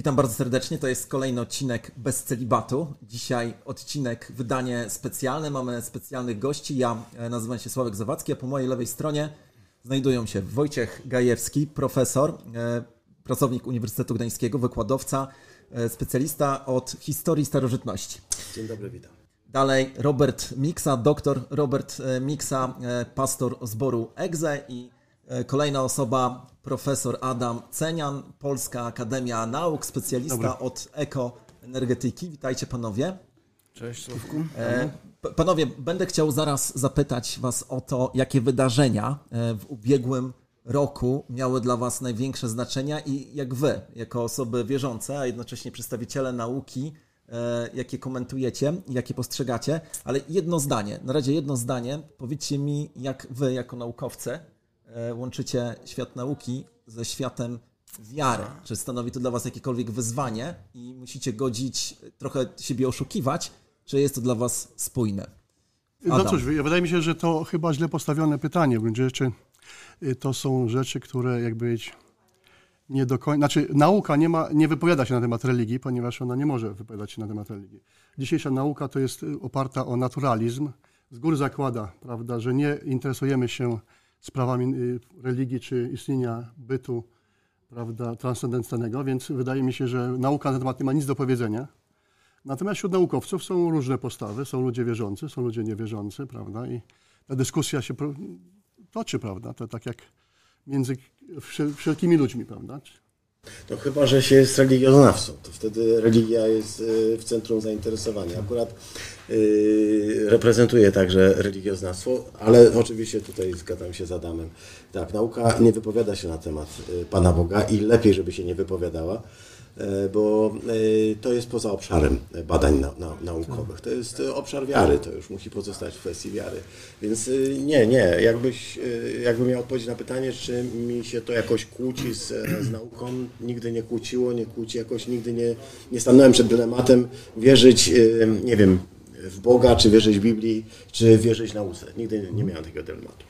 Witam bardzo serdecznie. To jest kolejny odcinek bez celibatu. Dzisiaj odcinek, wydanie specjalne. Mamy specjalnych gości. Ja e, nazywam się Sławek Zawadzki, a po mojej lewej stronie znajdują się Wojciech Gajewski, profesor, e, pracownik Uniwersytetu Gdańskiego, wykładowca, e, specjalista od historii starożytności. Dzień dobry, witam. Dalej Robert Miksa, doktor Robert Miksa, pastor zboru EGZE i kolejna osoba, profesor Adam Cenian, Polska Akademia Nauk, specjalista Dobry. od ekoenergetyki. Witajcie panowie. Cześć Sławku. E, panowie, będę chciał zaraz zapytać was o to, jakie wydarzenia e, w ubiegłym roku miały dla was największe znaczenia i jak wy, jako osoby wierzące, a jednocześnie przedstawiciele nauki, e, jakie komentujecie, jakie postrzegacie, ale jedno zdanie, na razie jedno zdanie, powiedzcie mi, jak wy, jako naukowcy, E, łączycie świat nauki ze światem wiary. Czy stanowi to dla Was jakiekolwiek wyzwanie i musicie godzić, trochę siebie oszukiwać, czy jest to dla Was spójne? No Adam. No cóż, wydaje mi się, że to chyba źle postawione pytanie. W gruncie rzeczy y, to są rzeczy, które jakby nie do końca... Znaczy nauka nie, ma, nie wypowiada się na temat religii, ponieważ ona nie może wypowiadać się na temat religii. Dzisiejsza nauka to jest y, oparta o naturalizm. Z góry zakłada, prawda, że nie interesujemy się sprawami y, religii czy istnienia bytu prawda, transcendentalnego, więc wydaje mi się, że nauka na temat nie ma nic do powiedzenia. Natomiast wśród naukowców są różne postawy, są ludzie wierzący, są ludzie niewierzący, prawda, i ta dyskusja się toczy, prawda, to tak jak między wszelkimi ludźmi, prawda. To chyba, że się jest religioznawcą, to wtedy religia jest y, w centrum zainteresowania. Akurat yy, reprezentuję także religioznawstwo, ale oczywiście tutaj zgadzam się z Adamem. Tak, nauka nie wypowiada się na temat y, Pana Boga i lepiej, żeby się nie wypowiadała. E, bo e, to jest poza obszarem badań na, na, naukowych. To jest obszar wiary, to już musi pozostać w kwestii wiary. Więc e, nie, nie, jakbyś, jakbym miał odpowiedzieć na pytanie, czy mi się to jakoś kłóci z, z nauką, nigdy nie kłóciło, nie kłóci, jakoś nigdy nie, nie stanąłem przed dylematem wierzyć, nie wiem, w Boga, czy wierzyć w Biblii, czy wierzyć nauce. Nigdy nie miałem takiego dylematu.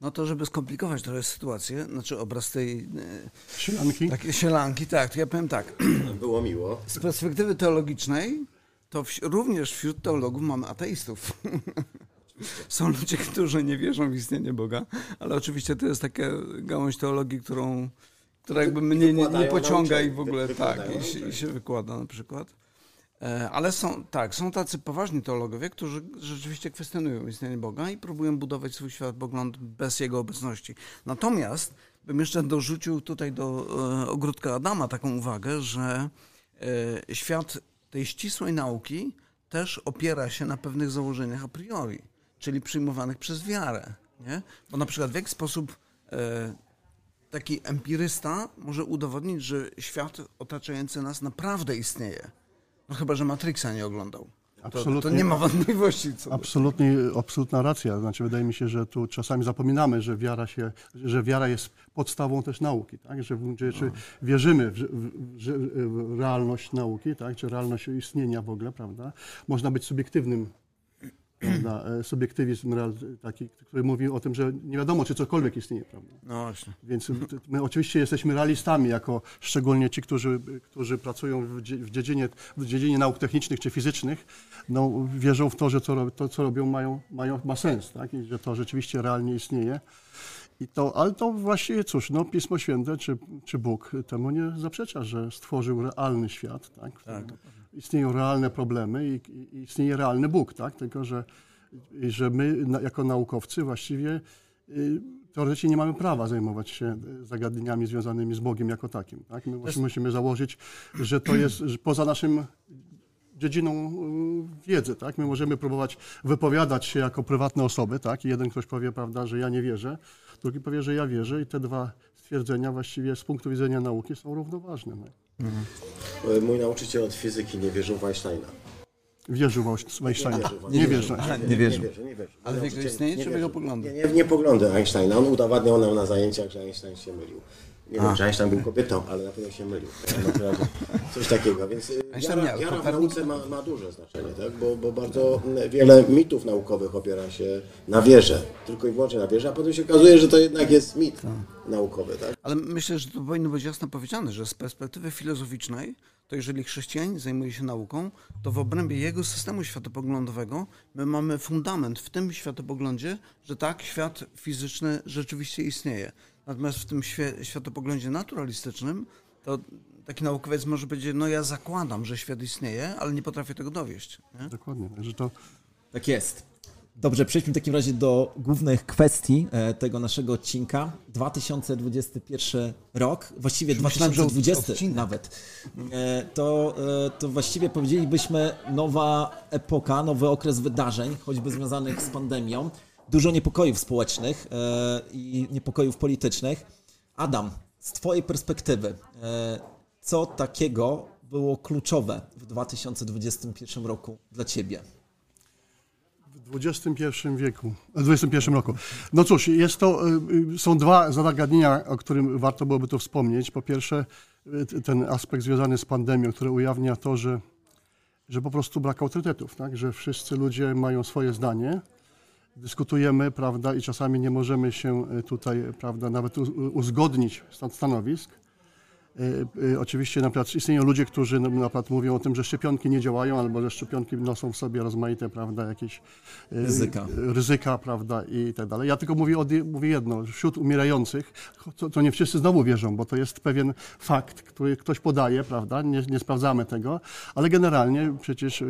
No to, żeby skomplikować trochę sytuację, znaczy obraz tej... E, sielanki? Takiej sielanki, tak, to ja powiem tak. Było miło. Z perspektywy teologicznej, to w, również wśród teologów mamy ateistów. Są ludzie, którzy nie wierzą w istnienie Boga, ale oczywiście to jest taka gałąź teologii, którą, która jakby mnie nie, nie pociąga i w ogóle tak, i, i się wykłada na przykład. E, ale są, tak, są tacy poważni teologowie, którzy rzeczywiście kwestionują istnienie Boga i próbują budować swój światopogląd bez Jego obecności. Natomiast bym jeszcze dorzucił tutaj do e, ogródka Adama taką uwagę, że e, świat tej ścisłej nauki też opiera się na pewnych założeniach a priori, czyli przyjmowanych przez wiarę. Nie? Bo na przykład w jaki sposób taki empirysta może udowodnić, że świat otaczający nas naprawdę istnieje. No chyba, że Matrixa nie oglądał. Absolutnie, to, to nie ma wątpliwości. Co absolutnie, absolutna racja. Znaczy, wydaje mi się, że tu czasami zapominamy, że wiara, się, że wiara jest podstawą też nauki. Tak? Że, że wierzymy w, w, w, realność nauki, tak? czy realność istnienia w ogóle. Prawda? Można być subiektywnym prawda, e, subiektywizm taki, który mówi o tym, że nie wiadomo, czy cokolwiek istnieje. Prawda? No właśnie. Więc my oczywiście jesteśmy realistami, jako szczególnie ci, którzy, którzy pracują w dziedzinie, w dziedzinie nauk technicznych czy fizycznych, no, wierzą w to, że to, to co robią, mają, mają, ma sens, tak? I że to rzeczywiście realnie istnieje. I to, ale to właściwie cóż, no, Pismo Święte czy, czy Bóg temu nie zaprzecza, że stworzył realny świat, tak? tak istnieją realne problemy i, i, istnieje realny Bóg, tak? Tylko, że, że my jako naukowcy właściwie y, teoretycznie nie mamy prawa zajmować się zagadnieniami związanymi z Bogiem jako takim. Tak? My właśnie musimy założyć, że to jest że poza naszym dziedziną y, wiedzy, tak? My możemy próbować wypowiadać się jako prywatne osoby, tak? I jeden ktoś powie, prawda, że ja nie wierzę, drugi powie, że ja wierzę i te dwa stwierdzenia właściwie z punktu widzenia nauki są równoważne. No. Mhm. Mój nauczyciel od fizyki nie wierzył w Einsteina. Wierzył w Einsteina. Nie, nie wierzył. Nie wierzył. Ale w jego istnienie czy w jego poglądy? Nie, nie, nie poglądy Einsteina. On udowadniał nam na zajęciach, że Einstein się mylił. Nie wiem, czy Einstein był kobietą, ale na pewno się mylił. Coś takiego, więc y, wiara, nie, wiara w nauce ma, ma duże znaczenie, tak? bo, bo bardzo wiele mitów naukowych opiera się na wierze, tylko i wyłącznie na wierze, a potem się okazuje, że to jednak jest mit naukowy. Tak? Ale myślę, że to powinno być jasno powiedziane, że z perspektywy filozoficznej, to jeżeli chrześcijanin zajmuje się nauką, to w obrębie jego systemu światopoglądowego my mamy fundament w tym światopoglądzie, że tak, świat fizyczny rzeczywiście istnieje. Natomiast w tym świe- światopoglądzie naturalistycznym, to taki naukowiec może powiedzieć, no ja zakładam, że świat istnieje, ale nie potrafię tego dowieść. Nie? Dokładnie. Także to Tak jest. Dobrze, przejdźmy w takim razie do głównych kwestii e, tego naszego odcinka. 2021 rok, właściwie Myślałem, że od- 2020 odcinek. nawet. E, To, e, to właściwie powiedzielibyśmy nowa epoka, nowy okres wydarzeń, choćby związanych z pandemią. Dużo niepokojów społecznych e, i niepokojów politycznych. Adam, z Twojej perspektywy, e, co takiego było kluczowe w 2021 roku dla Ciebie? w XXI wieku, w XXI roku. No cóż, jest to, y, są dwa zagadnienia, o którym warto byłoby tu wspomnieć. Po pierwsze, ten aspekt związany z pandemią, który ujawnia to, że, że po prostu brak autorytetów, tak? że wszyscy ludzie mają swoje zdanie, dyskutujemy, prawda, i czasami nie możemy się y, tutaj, prawda, nawet uzgodnić stan- stanowisk. Y, y, Oczywiście na przykład istnieją ludzie, którzy na przykład mówią o tym, że szczepionki nie działają, albo że szczepionki noszą w sobie rozmaite, prawda, jakieś y, Ryzyka. ryzyka, prawda, i tak dalej. Ja tylko mówię, od, mówię jedno, wśród umierających, to, to nie wszyscy znowu wierzą, bo to jest pewien fakt, który ktoś podaje, prawda, nie, nie sprawdzamy tego, ale generalnie przecież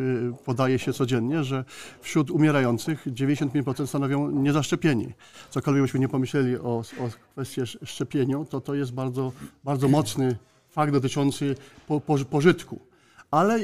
podaje się codziennie, że wśród umierających 95% stanowią niezaszczepieni. Cokolwiek byśmy nie pomyśleli o, o kwestii sz- szczepieniu, to to jest bardzo, bardzo mocny fakt dotyczący po, po, pożytku. Ale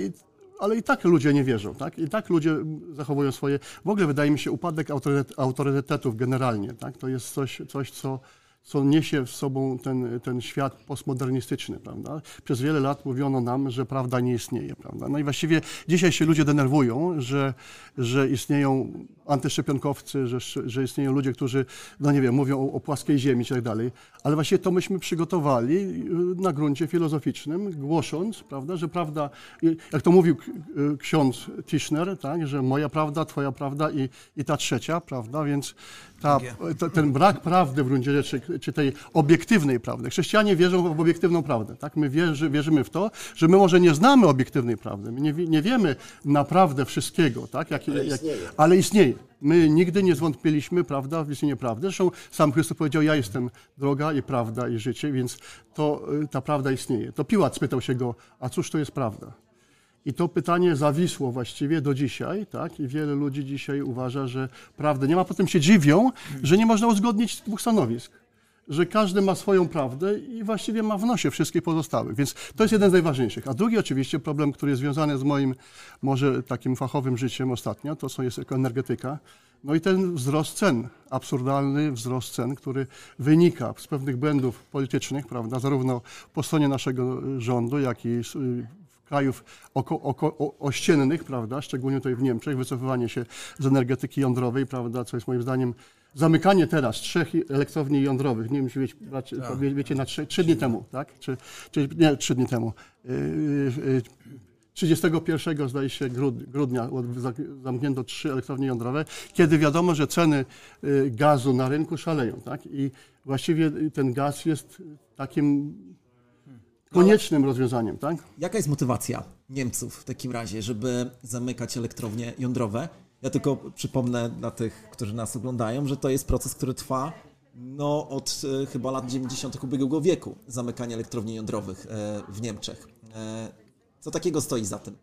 ale i tak ludzie nie wierzą, tak? I tak ludzie zachowują swoje. W ogóle wydaje mi się upadek autorytet, autorytetów generalnie, tak? To jest coś, coś co, co niesie w sobą ten, ten świat postmodernistyczny, prawda? Przez wiele lat mówiono nam, że prawda nie istnieje, prawda? No i właściwie dzisiaj się ludzie denerwują, że, że istnieją antyszczepionkowcy, że, że istnieją ludzie, którzy, no nie wiem, mówią o, o płaskiej ziemi i tak dalej, ale właściwie to myśmy przygotowali y, na gruncie filozoficznym, głosząc, prawda, że prawda, jak to mówił y, ksiądz Tischner, tak, że moja prawda, twoja prawda i, i ta trzecia, prawda, więc ta, to, ten brak prawdy w gruncie rzeczy, czy tej obiektywnej prawdy. Chrześcijanie wierzą w obiektywną prawdę, tak, my wierzy, wierzymy w to, że my może nie znamy obiektywnej prawdy, my nie, nie wiemy naprawdę wszystkiego, tak, jak, Ale jak, istnieje. ale istnieje. My nigdy nie zwątpiliśmy, prawda, w istnienie prawdy. Zresztą sam Chrystus powiedział, ja jestem droga i prawda i życie, więc to, y, ta prawda istnieje. To Piłat spytał się go, a cóż to jest prawda? I to pytanie zawisło właściwie do dzisiaj, tak? I wiele ludzi dzisiaj uważa, że prawdę nie ma. Potem się dziwią, że nie można uzgodnić dwóch stanowisk. Że każdy ma swoją prawdę i właściwie ma w nosie wszystkich pozostałych. Więc to jest jeden z najważniejszych. A drugi oczywiście problem, który jest związany z moim może takim fachowym życiem ostatnio, to są jest energetyka. No i ten wzrost cen, absurdalny wzrost cen, który wynika z pewnych błędów politycznych, prawda, zarówno po stronie naszego rządu, jak i s- krajów oko, oko, o, ościennych, prawda, szczególnie tutaj w Niemczech, wycofywanie się z energetyki jądrowej, prawda, co jest moim zdaniem zamykanie teraz trzech elektrowni jądrowych, nie wiem, czy wiecie, raczej- wie- wiecie na trzy, trzy dni temu, tak, czy, czy nie, trzy dni temu, Yy, yy, 31 zdaje się grud, grudnia zamknięto trzy elektrownie jądrowe, kiedy wiadomo, że ceny y, gazu na rynku szaleją, tak, i właściwie ten gaz jest takim koniecznym rozwiązaniem, tak? Jaka jest motywacja Niemców w takim razie, żeby zamykać elektrownie jądrowe? Ja tylko przypomnę dla tych, którzy nas oglądają, że to jest proces, który trwa no, od e, chyba lat 90. ubiegłego wieku, zamykanie elektrowni jądrowych e, w Niemczech. E, co takiego stoi za tym?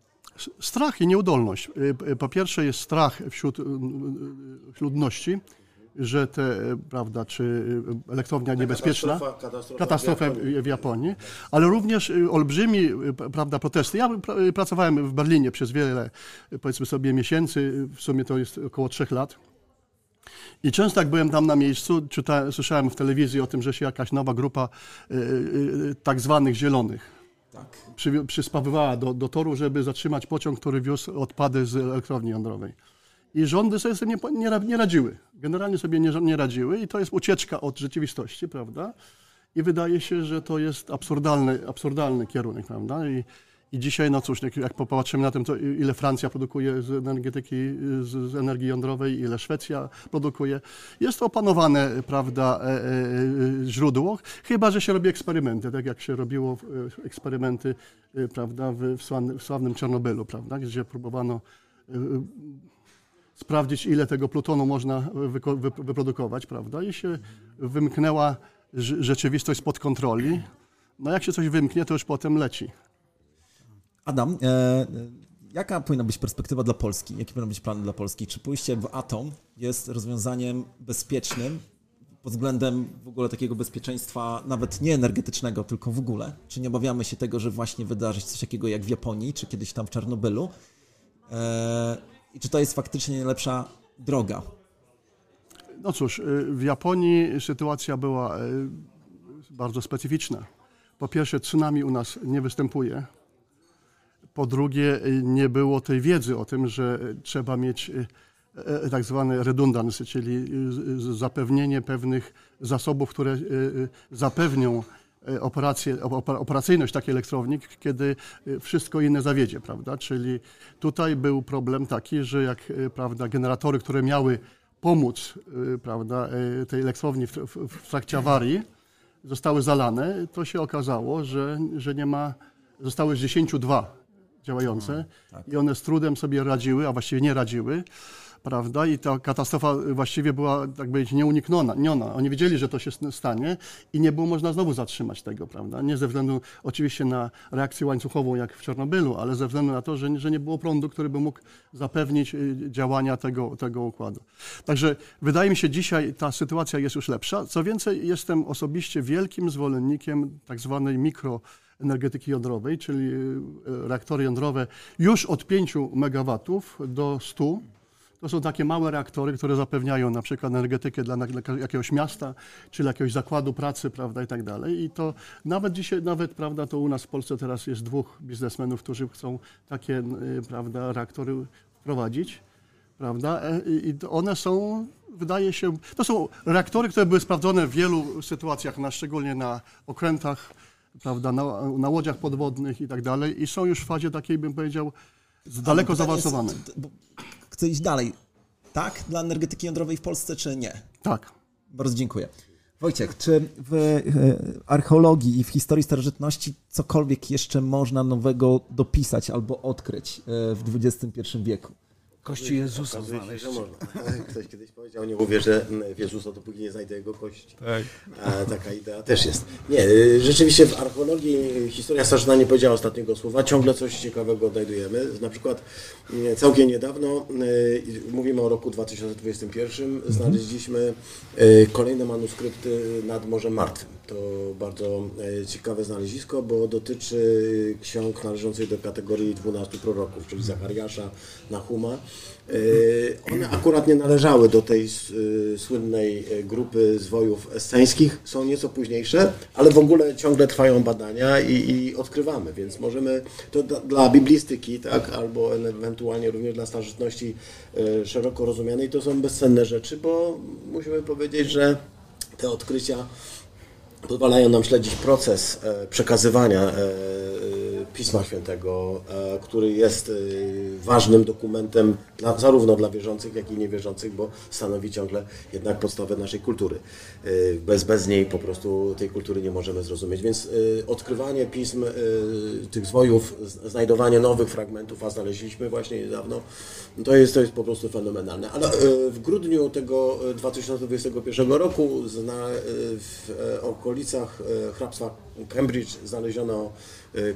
Strach i nieudolność. Y, Po pierwsze jest strach wśród ludności, że te, y, prawda, czy y, elektrownia niebezpieczna, katastrofa- katastrofa w katastrofa Japonii. w Japonii, ale również y, olbrzymi, prawda, protesty. Ja pra- pracowałem w Berlinie przez wiele, powiedzmy sobie, miesięcy, w sumie to jest około trzech lat. I często jak byłem tam na miejscu, czyta, słyszałem w telewizji o tym, że się jakaś nowa grupa y, y, y, tak zwanych zielonych Tak. przywi- przyspawywała do, do toru, żeby zatrzymać pociąg, który wiózł odpady z elektrowni jądrowej. I rządy sobie z tym nie, nie, nie radziły. Generalnie sobie nie, nie radziły i to jest ucieczka od rzeczywistości, prawda? i wydaje się, że to jest absurdalny, absurdalny kierunek, prawda? I, i dzisiaj, no cóż, jak popatrzymy na tym, to ile Francja produkuje z energetyki, z, z energii jądrowej, ile Szwecja produkuje, jest to opanowane, prawda, e, e, źródło, chyba, że się robi eksperymenty, tak jak się robiło e, eksperymenty, e, prawda, w, w, sławnym, Czarnobylu, prawda, gdzie próbowano e, sprawdzić, ile tego plutonu można wyprodukować, prawda, i się wymknęła rze- rzeczywistość spod kontroli. No jak się coś wymknie, to już potem leci. Adam, e, jaka powinna być perspektywa dla Polski? Jakie powinny być plany dla Polski? Czy pójście w atom jest rozwiązaniem bezpiecznym pod względem w ogóle takiego bezpieczeństwa, nawet nie energetycznego, tylko w ogóle? Czy nie obawiamy się tego, że właśnie wydarzy się coś takiego jak w Japonii, czy kiedyś tam w Czarnobylu? E, I czy to jest faktycznie najlepsza droga? No cóż, y, w Japonii sytuacja była y, bardzo specyficzna. Po pierwsze, tsunami u nas nie występuje. Po drugie, y, nie było tej wiedzy o tym, że trzeba mieć e, tak zwane redundance, czyli zapewnienie pewnych zasobów, które zapewnią operację, opa- operacyjność takiej elektrowni, kiedy y, wszystko inne zawiedzie, prawda? Czyli tutaj był problem taki, że jak y, prawda, generatory, które miały pomóc prawda, tej elektrowni w, w, w trakcie awarii, zostały zalane, to się okazało, że, że nie ma, zostały z 10 dwa działające i one z trudem sobie radziły, a właściwie nie radziły, prawda? I ta katastrofa właściwie była, tak powiedzieć, nieunikniona. niona. Oni wiedzieli, że to się stanie i nie było można znowu zatrzymać tego, prawda? Nie ze względu oczywiście na reakcję łańcuchową, jak w Czarnobylu, ale ze względu na to, że, że nie było prądu, który by mógł zapewnić y, działania tego, tego układu. Także wydaje mi się, dzisiaj ta sytuacja jest już lepsza. Co więcej, jestem osobiście wielkim zwolennikiem tak zwanej mikro energetyki jądrowej, czyli y, reaktory jądrowe już od 5 MW do 100. To są takie małe reaktory, które zapewniają na przykład energetykę dla, dla jakiegoś miasta, czy dla jakiegoś zakładu pracy, prawda, i tak dalej. I to nawet dzisiaj, nawet, prawda, to u nas w Polsce teraz jest dwóch biznesmenów, którzy chcą takie, y, prawda, reaktory wprowadzić, prawda, E, i one są, wydaje się, to są reaktory, które były sprawdzone w wielu sytuacjach, na, szczególnie na okrętach, prawda, na, na łodziach podwodnych i tak dalej i są już w fazie takiej, bym powiedział, daleko zaawansowanej. Chcę iść dalej. Tak dla energetyki jądrowej w Polsce, czy nie? Tak. Bardzo dziękuję. Wojciech, czy w e, archeologii i w historii starożytności cokolwiek jeszcze można nowego dopisać albo odkryć e, w XXI wieku? Kości Jezusa znaleźć. że można. Ktoś kiedyś powiedział, nie uwierzę w Jezusa, dopóki nie znajdę jego kości. Tak. A taka idea też jest. Nie, y, rzeczywiście w archeologii historia starożytna nie powiedziała ostatniego słowa. Ciągle coś ciekawego odnajdujemy. Na przykład y, całkiem niedawno, y, mówimy o roku 2021, znaleźliśmy y, kolejne manuskrypty nad Morzem Martwym. To bardzo y, ciekawe znalezisko, bo dotyczy ksiąg należących do kategorii 12 proroków, czyli Zachariasza, Nahuma. Y, One akurat nie należały do tej y, słynnej grupy zwojów esceńskich, są nieco późniejsze, ale w ogóle ciągle trwają badania i, i odkrywamy, więc możemy to dla, biblistyki, tak, albo ewentualnie również dla starożytności szeroko rozumianej, to są bezcenne rzeczy, bo musimy powiedzieć, że te odkrycia pozwalają nam śledzić proces e, przekazywania e, Pisma Świętego, e, który jest e, ważnym dokumentem zarówno dla wierzących, jak i niewierzących, bo stanowi ciągle jednak podstawę naszej kultury. E, Bez, bez niej po prostu tej kultury nie możemy zrozumieć. Więc odkrywanie pism, tych zwojów, znajdowanie nowych fragmentów, a znaleźliśmy właśnie niedawno, no to jest, to jest po prostu fenomenalne. Ale w grudniu tego e, 2021 roku w okolicach hrabstwa Cambridge znaleziono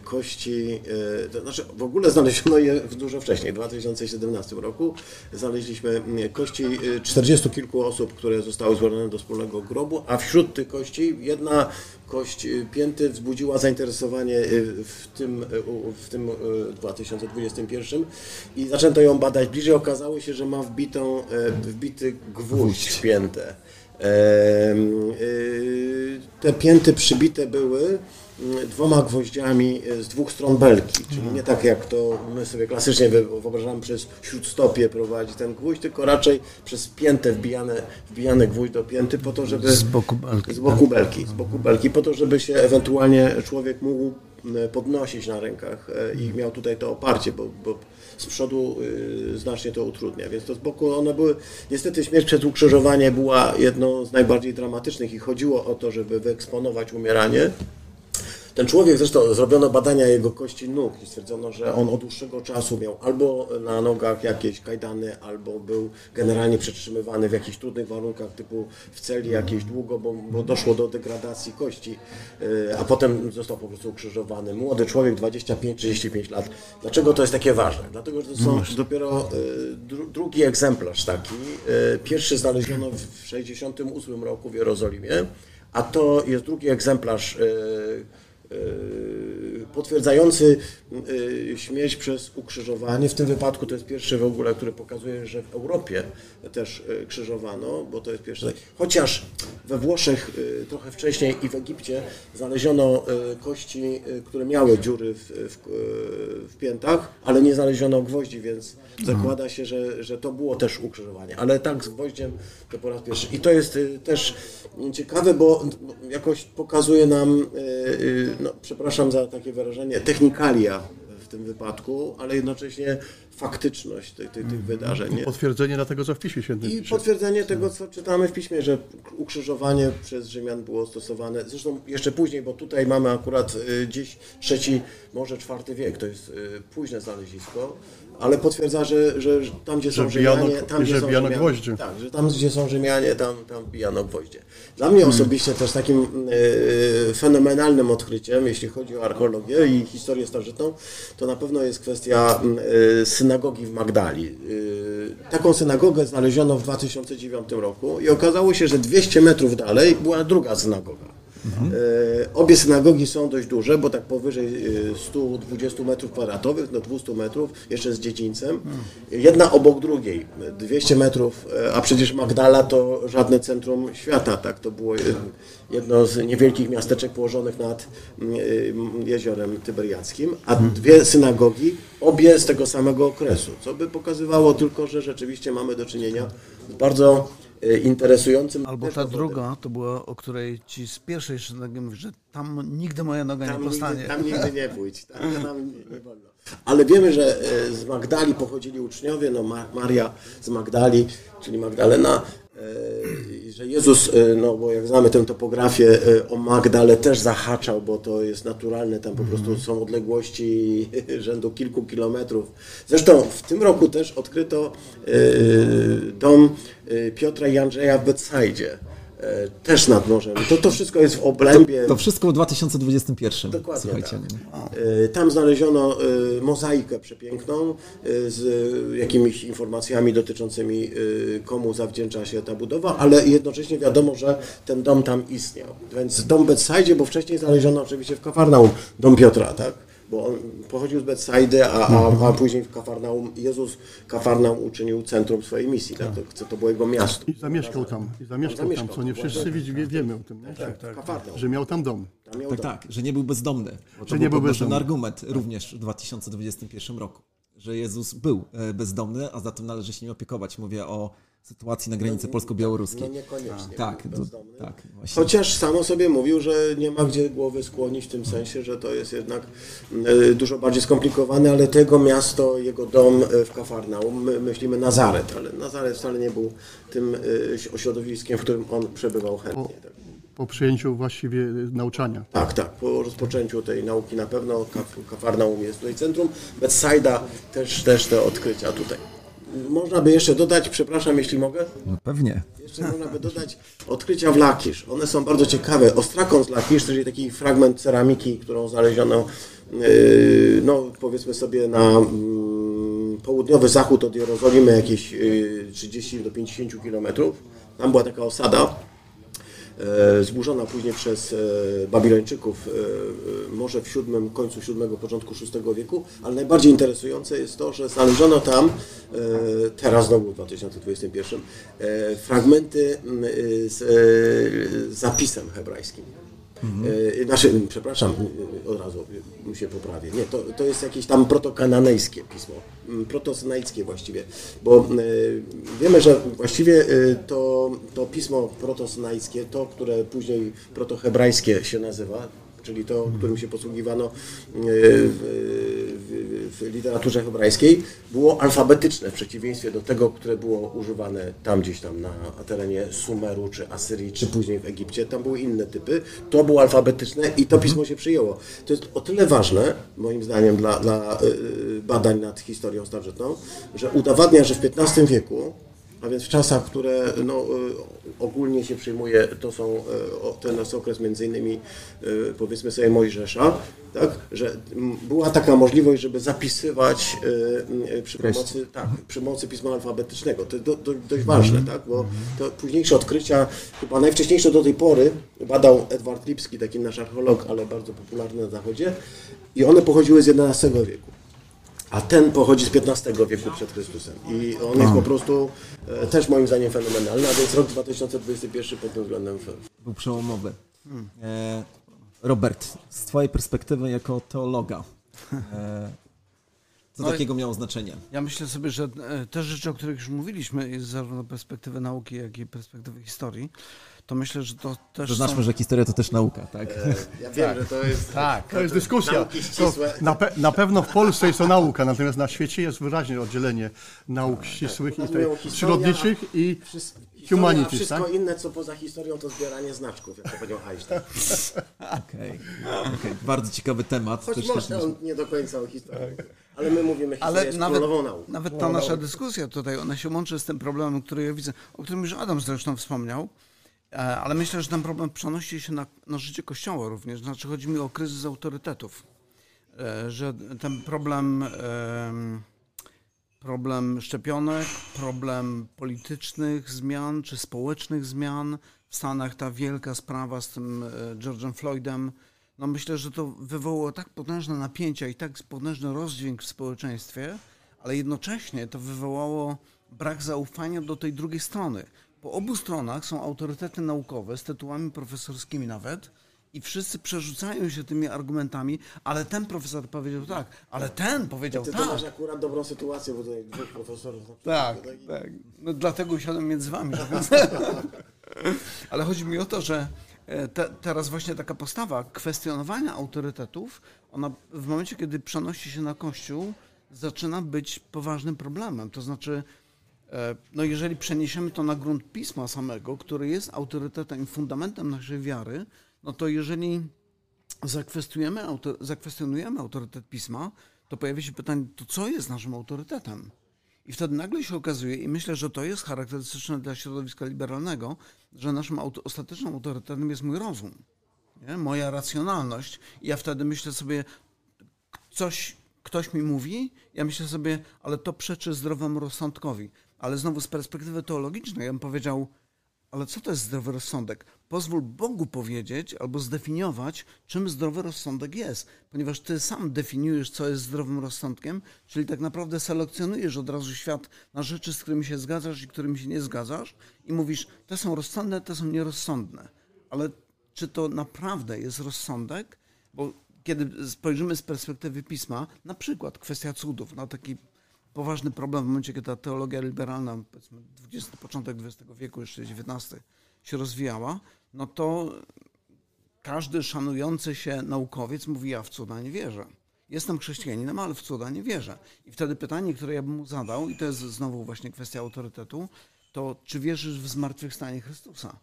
kości, e, to znaczy w ogóle znaleziono je dużo wcześniej, w 2017 roku. Znaleźliśmy mm, kości e, 40 kilku osób, które zostały złożone do wspólnego grobu, a wśród tych kości jedna kość pięty wzbudziła zainteresowanie w tym, w tym e, 2021 i zaczęto ją badać bliżej. Okazało się, że ma wbitą, wbity gwóźdź w piętę. Y, Te pięty przybite były dwoma gwoździami e, z dwóch stron belki, czyli nie tak jak to my sobie klasycznie wy- wyobrażamy przez śródstopie prowadzi ten gwóźdź, tylko raczej przez piętę wbijane, wbijane gwóźdź do pięty po to, żeby... Z boku belki, Z boku belki, z boku belki, po to, żeby się ewentualnie człowiek mógł m, podnosić na rękach e, i miał tutaj to oparcie, bo, bo z przodu y, znacznie to utrudnia, więc to z boku one były, niestety śmierć przez ukrzyżowanie była jedną z najbardziej dramatycznych i chodziło o to, żeby wyeksponować umieranie. Ten człowiek, zresztą zrobiono badania jego kości nóg i stwierdzono, że on od dłuższego czasu miał albo na nogach jakieś kajdany, albo był generalnie przetrzymywany w jakichś trudnych warunkach, typu w celi jakieś długo, bo, bo doszło do degradacji kości, yy, a potem został po prostu ukrzyżowany. Młody człowiek, 25-35 lat. Dlaczego to jest takie ważne? Dlatego, że to są dopiero yy, dru, drugi egzemplarz taki. Yy, pierwszy znaleziono w 68 roku w Jerozolimie, a to jest drugi egzemplarz potwierdzający yy, śmierć przez ukrzyżowanie. W tym wypadku to jest pierwszy w ogóle, który pokazuje, że w Europie też yy, krzyżowano, bo to jest pierwszy. Chociaż we Włoszech trochę wcześniej i w Egipcie znaleziono kości, które miały dziury w, w, w piętach, ale nie znaleziono gwoździ, więc zakłada się, że, że to było też ukrzyżowanie. Ale tak z gwoździem to po raz pierwszy. I to jest też ciekawe, bo jakoś pokazuje nam, no, przepraszam za takie wyrażenie, technikalia w tym wypadku, ale jednocześnie faktyczność tych, tych, tych wydarzeń. Nie? Potwierdzenie dla tego, co w Piśmie Świętym I potwierdzenie tego, co czytamy w piśmie, że ukrzyżowanie przez Rzymian było stosowane. Zresztą jeszcze później, bo tutaj mamy akurat y, gdzieś trzeci, może czwarty wiek, to jest y, późne znalezisko, ale potwierdza, że, że tam, gdzie są Że bijano- Rzymianie, tam, i gdzie że są bijano Rzymianie, gwoździe. tak, że tam, gdzie są Rzymianie, tam, tam bijano gwoździe. Dla mnie osobiście też takim y, fenomenalnym odkryciem, jeśli chodzi o archeologię i historię starożytną, to na pewno jest kwestia y, synagogi w Magdali. Y, taką synagogę znaleziono w 2009 roku i okazało się, że 200 metrów dalej była druga synagoga. E, Obie synagogi są dość duże, bo tak powyżej e, 120 metrów kwadratowych, do 200 metrów, jeszcze z dziedzińcem. Jedna obok drugiej, 200 metrów, e, a przecież Magdala to żadne centrum świata, tak? To było e, jedno z niewielkich miasteczek położonych nad mm, e, jeziorem Tyberiackim, a dwie synagogi, obie z tego samego okresu, co by pokazywało tylko, że rzeczywiście mamy do czynienia z bardzo e, interesującym Albo ta druga, to była, o której ci z pierwszej mówisz, że tam nigdy moja noga Tam nie postanie. nigdy, tam nigdy nie pójdź, tam, tam nie, nie wolno. Ale wiemy, że e, z Magdali pochodzili uczniowie, no Ma- Maria z Magdali, czyli Magdalena, że Jezus, e, no bo jak znamy tę topografię, e, o Magdalę też zahaczał, bo to jest naturalne, tam po prostu są odległości rzędu kilku kilometrów. Zresztą w tym roku też odkryto e, dom e, Piotra i Andrzeja w Betsajdzie. E, Też nad morzem. To, to wszystko jest w obrębie. To wszystko w 2021. Dokładnie Słuchajcie. tak. E, Tam znaleziono e, mozaikę przepiękną z jakimiś informacjami dotyczącymi komu zawdzięcza się ta budowa, ale jednocześnie wiadomo, że ten dom tam istniał. Więc dom Betsajdzie, bo wcześniej znaleziono oczywiście w Kafarnaum dom Piotra, tak? Bo on pochodził z Betsajdy, a, a, a później w Kafarnaum, Jezus Kafarnaum uczynił centrum swojej misji, tak? To, to było jego miasto. I zamieszkał tam, i zamieszkał tam, Zamieszkał co nie tam, wszyscy wie, wie- wiemy o tym, nie? Tak, Kafarnaum. że miał tam dom. Tam miał Tak, dom. tak, że nie był bezdomny. Bo to Że był nie był bezdomny. argument również w 2021 roku, że Jezus był e, bezdomny, a zatem należy się nim opiekować. Mówię o sytuacji na granicy No polsko-białoruskiej. niekoniecznie. Tak, bezdomny. tak, właśnie. Chociaż samo sobie mówił, że nie ma gdzie głowy skłonić w tym sensie, że to jest jednak e, dużo bardziej skomplikowane, ale tego miasto, jego dom e, w Kafarnaum, my myślimy Nazaret, ale Nazaret wcale nie był tym e, ośrodowiskiem, w którym on przebywał chętnie. Tak. Po przyjęciu właściwie nauczania. Tak, tak. Po rozpoczęciu tej nauki na pewno Kaf- Kafarnaum jest tutaj centrum. Bethsaida też, też te odkrycia tutaj. Można by jeszcze dodać, przepraszam, jeśli mogę, No pewnie. Jeszcze można by dodać odkrycia w Lakisz. One są bardzo ciekawe. Ostrakon z Lakisz, czyli taki fragment ceramiki, którą znaleziono, yy, no powiedzmy sobie na mm, południowy zachód od Jerozolimy, jakieś yy, 30 do 50 kilometrów. Tam była taka osada. E, zburzona później przez e, Babilończyków, e, może w VII, końcu VII, początku VI wieku, ale najbardziej interesujące jest to, że znaleziono tam, teraz znowu w 2021, e, fragmenty m, e, z zapisem hebrajskim. E, Znaczy, przepraszam, e, od razu e, się poprawię. Nie, to, to jest jakieś tam protokananejskie pismo, m, protosynajskie właściwie, bo wiemy, że właściwie to, to pismo protosynajskie, to, które później protohebrajskie się nazywa, czyli to, którym się posługiwano w, w, literaturze hebrajskiej, było alfabetyczne w przeciwieństwie do tego, które było używane tam gdzieś tam na terenie Sumeru, czy Asyrii, czy później w Egipcie. Tam były inne typy. To było alfabetyczne i to pismo się przyjęło. To jest o tyle ważne, moim zdaniem, dla, dla y, badań nad historią starożytną, że udowadnia, że w XV wieku a więc w czasach, które no, y, ogólnie się przyjmuje, to są y, ten okres między innymi y, powiedzmy sobie Mojżesza, tak, że była taka możliwość, żeby zapisywać przy pomocy, tak, przy pomocy pisma alfabetycznego. To jest do, do, dość ważne, tak, bo to późniejsze odkrycia, chyba najwcześniejsze do tej pory badał Edward Lipski, taki nasz archeolog, ale bardzo popularny na zachodzie i one pochodziły z XI wieku. A ten pochodzi z XV wieku przed Chrystusem. I on jest po prostu e, też moim zdaniem fenomenalny, a więc rok 2021 pod tym względem Był przełomowy. E, Robert, z Twojej perspektywy jako teologa, e, co No takiego miało znaczenie? Ja myślę sobie, że e, te rzeczy, o których już mówiliśmy, i zarówno perspektywy nauki, jak i perspektywy historii, to myślę, że to też Zaznaczmy, są... że historia to też nauka, tak? Ja wiem, że to jest. Tak. To jest dyskusja. To na, pe, na pewno w Polsce jest to nauka, natomiast na świecie jest wyraźnie oddzielenie nauk ścisłych i tak. tej Mówią historia, przyrodniczych i historia, a humanities, wszystko tak? inne, co poza historią, to zbieranie znaczków, jak to powiedział Einstein. Okej, okej. bardzo ciekawy temat. Choć Też może też on nie do końca o historii. Ale my mówimy, historia Ale jest nawet, królową nauk. nawet ta nasza dyskusja tutaj, ona się łączy z tym problemem, który ja widzę, o którym już Adam zresztą wspomniał, e, ale myślę, że ten problem przenosi się na, na życie Kościoła również. Znaczy chodzi mi o kryzys autorytetów. E, Że ten problem, em, problem szczepionek, problem politycznych zmian czy społecznych zmian, w Stanach ta wielka sprawa z tym e, George'em Floydem, no myślę, że to wywołało tak potężne napięcia i tak potężny rozdźwięk w społeczeństwie, ale jednocześnie to wywołało brak zaufania do tej drugiej strony. Po obu stronach są autorytety naukowe z tytułami profesorskimi nawet i wszyscy przerzucają się tymi argumentami, ale ten profesor powiedział tak, ale ten powiedział Ty to tak. masz akurat dobrą sytuację, bo tutaj dwóch profesorów. Tak, i- tak. No dlatego usiadłem między wami. Więc... Ale chodzi mi o to, że e, te, teraz właśnie taka postawa kwestionowania autorytetów, ona w momencie, kiedy przenosi się na Kościół, zaczyna być poważnym problemem. To znaczy, no jeżeli przeniesiemy to na grunt Pisma samego, który jest autorytetem i fundamentem naszej wiary, no to jeżeli zakwestionujemy, zakwestionujemy autorytet Pisma, to pojawia się pytanie, to co jest naszym autorytetem? I wtedy nagle się okazuje, i myślę, że to jest charakterystyczne dla środowiska liberalnego, że naszym auto, ostatecznym autorytetem jest mój rozum, nie? moja racjonalność. I ja wtedy myślę sobie, coś, ktoś mi mówi, ja myślę sobie, ale to przeczy zdrowemu rozsądkowi. Ale znowu z perspektywy teologicznej ja bym powiedział, ale co to jest zdrowy rozsądek? Pozwól Bogu powiedzieć albo zdefiniować, czym zdrowy rozsądek jest, ponieważ ty sam definiujesz, co jest zdrowym rozsądkiem, czyli tak naprawdę selekcjonujesz od razu świat na rzeczy, z którymi się zgadzasz i którymi się nie zgadzasz i mówisz, te są rozsądne, te są nierozsądne. Ale czy to naprawdę jest rozsądek? Bo kiedy spojrzymy z perspektywy pisma, na przykład kwestia cudów, na taki poważny problem w momencie, kiedy ta teologia liberalna, powiedzmy 20, początek XX wieku, jeszcze XIX, się rozwijała, no to każdy szanujący się naukowiec mówi, ja w cuda nie wierzę. Jestem chrześcijaninem, ale w cuda nie wierzę. I wtedy pytanie, które ja bym mu zadał, i to jest znowu właśnie kwestia autorytetu, to czy wierzysz w zmartwychwstanie Chrystusa?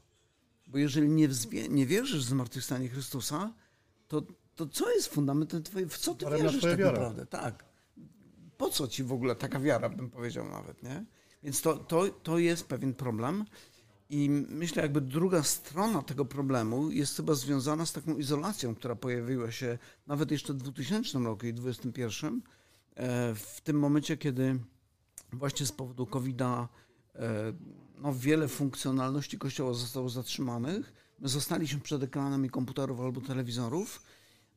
Bo jeżeli nie, nie wierzysz w zmartwychwstanie Chrystusa, to, to co jest fundamentem twojej, w co ty Daremna wierzysz tak wiara. naprawdę? Tak. Po co ci w ogóle taka wiara, bym powiedział nawet, nie? Więc to, to, to jest pewien problem. I myślę, jakby druga strona tego problemu jest chyba związana z taką izolacją, która pojawiła się nawet jeszcze w 2000 roku i 2021, e, w tym momencie, kiedy właśnie z powodu COVID-a e, no, wiele funkcjonalności Kościoła zostało zatrzymanych. My zostaliśmy przed ekranami komputerów albo telewizorów.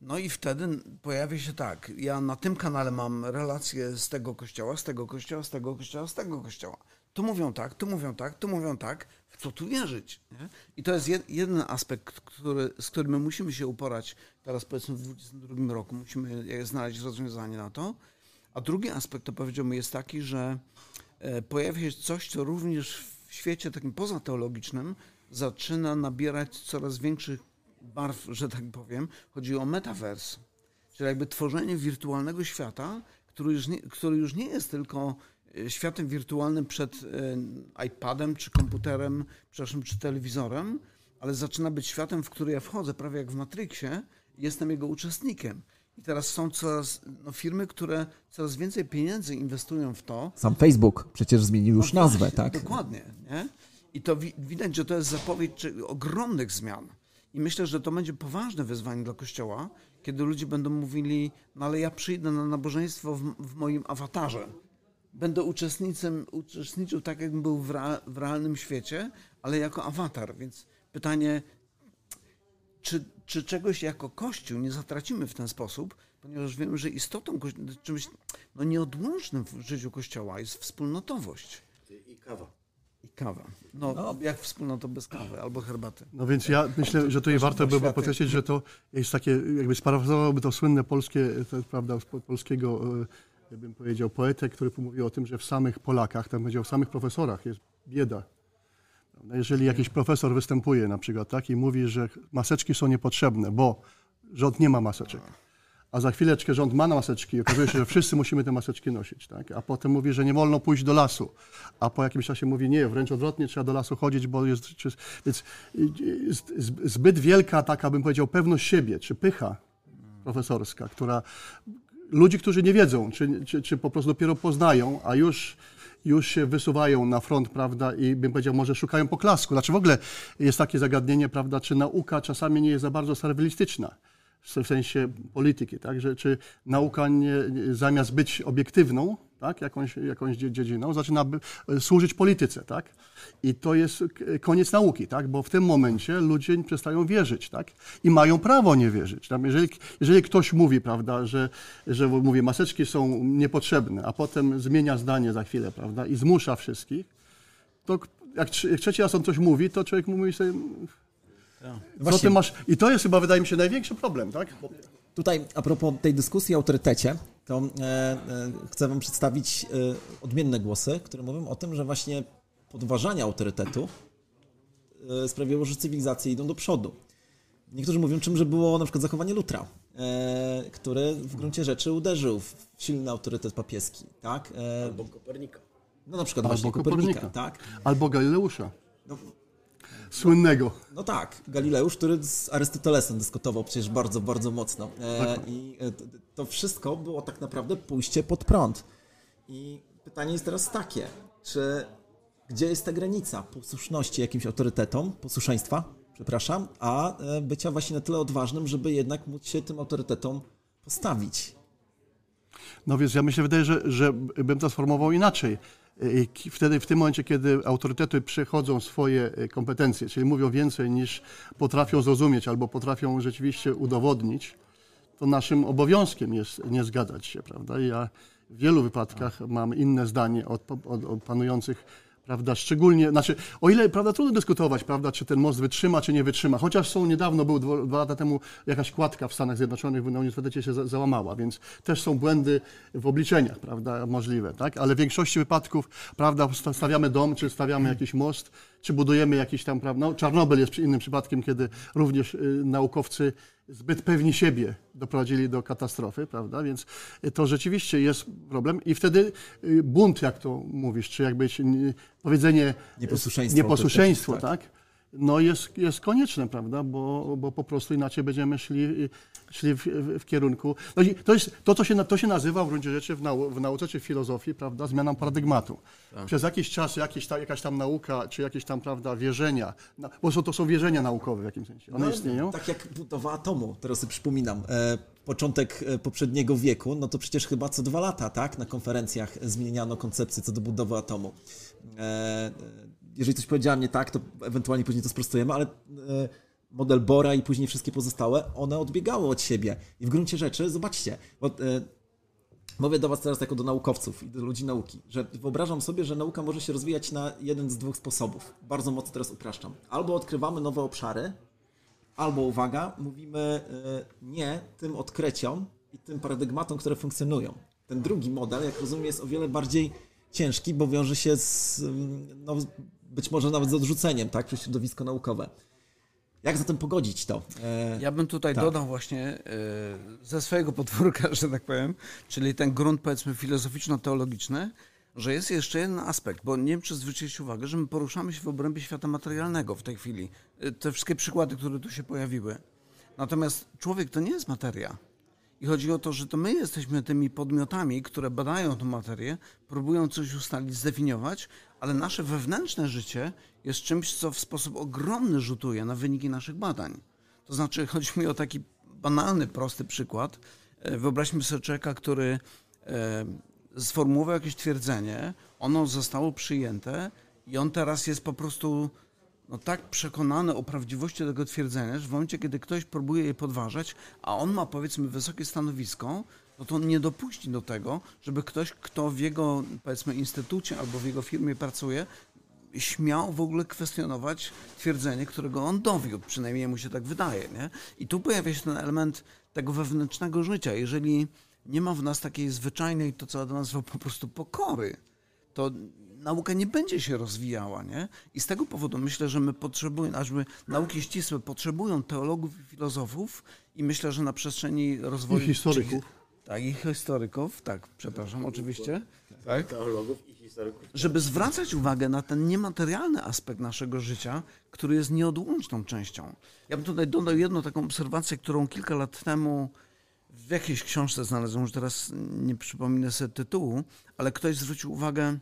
No i wtedy pojawia się tak, ja na tym kanale mam relacje z tego kościoła, z tego kościoła, z tego kościoła, z tego kościoła. tu mówią tak, tu mówią tak, tu mówią tak, w co tu wierzyć? Nie? I to jest jed, jeden aspekt, który, z którym my musimy się uporać teraz powiedzmy w 2022 roku, musimy znaleźć rozwiązanie na to. A drugi aspekt, to powiedziałbym, jest taki, że e, pojawia się coś, co również w świecie takim pozateologicznym zaczyna nabierać coraz większych barw, że tak powiem. Chodzi o metavers, czyli jakby tworzenie wirtualnego świata, który już nie, który już nie jest tylko e, światem wirtualnym przed e, iPadem, czy komputerem, przepraszam, czy telewizorem, ale zaczyna być światem, w który ja wchodzę, prawie jak w Matrixie, jestem jego uczestnikiem. I teraz są coraz no, firmy, które coraz więcej pieniędzy inwestują w to. Sam Facebook przecież zmienił już No nazwę, tak? Dokładnie. Nie? I to wi- widać, że to jest zapowiedź ogromnych zmian. I myślę, że to będzie poważne wyzwanie dla Kościoła, kiedy ludzie będą mówili, no ale ja przyjdę na nabożeństwo w, w moim awatarze. Będę uczestnicem, uczestniczył tak, jakbym był w, w realnym świecie, ale jako awatar. Więc pytanie, czy, czy czegoś jako Kościół nie zatracimy w ten sposób, ponieważ wiemy, że istotą, czymś no, nieodłącznym w życiu Kościoła jest wspólnotowość I kawa. I kawa. No, jak wspólnota bez kawy albo herbaty. No więc ja myślę, że tutaj warto by było podkreślić, że to jest takie, jakby sparafrazowałoby to słynne polskie, to prawda, po- polskiego, e, bym powiedział, poetę, który mówił o tym, że w samych Polakach, tam powiedział, w samych profesorach jest bieda. Jeżeli jakiś profesor występuje na przykład tak, i mówi, że maseczki są niepotrzebne, bo rząd nie ma maseczek, a za chwileczkę rząd ma maseczki i okazuje się, że wszyscy musimy te maseczki nosić, tak? a potem mówi, że nie wolno pójść do lasu, a po jakimś czasie mówi, nie, wręcz odwrotnie, trzeba do lasu chodzić, bo jest... Więc zbyt wielka taka, bym powiedział, pewność siebie, czy pycha profesorska, która ludzi, którzy nie wiedzą, czy, czy, czy po prostu dopiero poznają, a już, już się wysuwają na front, prawda, i bym powiedział, może szukają poklasku. Znaczy w ogóle jest takie zagadnienie, prawda, czy nauka czasami nie jest za bardzo serwilistyczna w sensie polityki, tak, że czy nauka nie, zamiast być obiektywną, tak, jakąś, jakąś dzie- dziedziną, zaczyna by, służyć polityce, tak, i to jest koniec nauki, tak, bo w tym momencie ludzie przestają wierzyć, tak, i mają prawo nie wierzyć. Tam jeżeli, jeżeli ktoś mówi, prawda, że, że mówi, maseczki są niepotrzebne, a potem zmienia zdanie za chwilę, prawda, i zmusza wszystkich, to jak jak trzeci raz on coś mówi, to człowiek mówi sobie, co ty masz, i to jest chyba, wydaje mi się, największy problem, tak? Tutaj a propos tej dyskusji o autorytecie, to e, e, chcę Wam przedstawić e, odmienne głosy, które mówią o tym, że właśnie podważanie autorytetu e, sprawiło, że cywilizacje idą do przodu. Niektórzy mówią, czymże było na przykład zachowanie Lutra, e, który w gruncie rzeczy uderzył w silny autorytet papieski, tak? E, Albo Kopernika. no na przykład Albo właśnie Kopernika, Kopernika. tak? Albo Galileusza. No, Słynnego. No tak, Galileusz, który z Arystotelesem dyskutował przecież bardzo, bardzo mocno. E, I e, to wszystko było tak naprawdę pójście pod prąd. I pytanie jest teraz takie, czy gdzie jest ta granica posłuszności jakimś autorytetom, posłuszeństwa, przepraszam, a e, bycia właśnie na tyle odważnym, żeby jednak móc się tym autorytetom postawić. No więc ja myślę, wydaje, że, że bym to sformułował inaczej. Wtedy, w tym momencie, kiedy autorytety przechodzą swoje y, kompetencje, czyli mówią więcej niż potrafią zrozumieć albo potrafią rzeczywiście udowodnić, to naszym obowiązkiem jest nie zgadzać się, prawda? Ja w wielu wypadkach mam inne zdanie od, od, od panujących, prawda, szczególnie, znaczy, o ile, prawda, trudno dyskutować, prawda, czy ten most wytrzyma, czy nie wytrzyma, chociaż są, niedawno był, dwa, dwa lata temu jakaś kładka w Stanach Zjednoczonych na Uniwersytecie się za, załamała, więc też są błędy w obliczeniach, prawda, możliwe, tak, ale w większości wypadków, prawda, sta- stawiamy dom, czy stawiamy jakiś most, czy budujemy jakiś tam, prawda, no, Czarnobyl jest innym przypadkiem, kiedy również y, naukowcy zbyt pewni siebie doprowadzili do katastrofy, prawda? Więc y, to rzeczywiście jest problem i wtedy y, bunt, jak to mówisz, czy jakby powiedzenie Nieposłuszeństwo nieposłuszeństwo autorytetów, tak? No jest, jest konieczne, prawda? Bo, bo po prostu inaczej będziemy szli, szli w, w, w kierunku. No to jest to, co się, to się nazywa w gruncie rzeczy w, nau, w nauce czy w filozofii, prawda, zmianą paradygmatu. Przez jakiś czas jakieś ta, jakaś tam nauka, czy jakieś tam, prawda, wierzenia, na, bo są, to są wierzenia naukowe w jakimś sensie. One No, istnieją. Tak jak budowa atomu, teraz sobie przypominam. E, początek e, poprzedniego wieku, no to przecież chyba co dwa lata, tak? Na konferencjach zmieniano koncepcję co do budowy atomu. E, jeżeli coś powiedziałem nie tak, to ewentualnie później to sprostujemy, ale e, model Bora i później wszystkie pozostałe, one odbiegały od siebie. I w gruncie rzeczy, zobaczcie, bo, e, Mówię do Was teraz jako do naukowców i do ludzi nauki, że wyobrażam sobie, że nauka może się rozwijać na jeden z dwóch sposobów. Bardzo mocno teraz upraszczam. Albo odkrywamy nowe obszary, albo uwaga, mówimy e, nie tym odkryciom i tym paradygmatom, które funkcjonują. Ten drugi model, jak rozumiem, jest o wiele bardziej ciężki, bo wiąże się z, mm, no, być może nawet z odrzuceniem, tak, przez środowisko naukowe. Jak zatem pogodzić to? E, ja bym tutaj tak. dodał właśnie e, ze swojego podwórka, że tak powiem, czyli ten grunt powiedzmy filozoficzno-teologiczny, że jest jeszcze jeden aspekt, bo nie wiem, czy zwróciliście uwagę, że my poruszamy się w obrębie świata materialnego w tej chwili. E, te wszystkie przykłady, które tu się pojawiły. Natomiast człowiek to nie jest materia. I chodzi o to, że to my jesteśmy tymi podmiotami, które badają tę materię, próbują coś ustalić, zdefiniować, ale nasze wewnętrzne życie jest czymś, co w sposób ogromny rzutuje na wyniki naszych badań. To znaczy, chodzi mi o taki banalny, prosty przykład. E, wyobraźmy sobie człowieka, który e, sformułował jakieś twierdzenie, ono zostało przyjęte i on teraz jest po prostu no, tak przekonany o prawdziwości tego twierdzenia, że w momencie, kiedy ktoś próbuje je podważać, a on ma powiedzmy wysokie stanowisko, no to on nie dopuści do tego, żeby ktoś, kto w jego powiedzmy instytucie albo w jego firmie pracuje, śmiał w ogóle kwestionować twierdzenie, którego on dowiódł, przynajmniej mu się tak wydaje. Nie? I tu pojawia się ten element tego wewnętrznego życia. Jeżeli nie ma w nas takiej zwyczajnej, to co Adam nazwał po prostu pokory, to nauka nie będzie się rozwijała, nie? I z tego powodu myślę, że my potrzebujemy, ażby nauki ścisłe potrzebują teologów i filozofów i myślę, że na przestrzeni rozwoju... I historyków. tak, i historyków, tak, przepraszam, oczywiście. Tak. Teologów i historyków. Żeby zwracać uwagę na ten niematerialny aspekt naszego życia, który jest nieodłączną częścią. Ja bym tutaj dodał jedną taką obserwację, którą kilka lat temu w jakiejś książce znalazłem, już teraz nie przypominę sobie tytułu, ale ktoś zwrócił uwagę,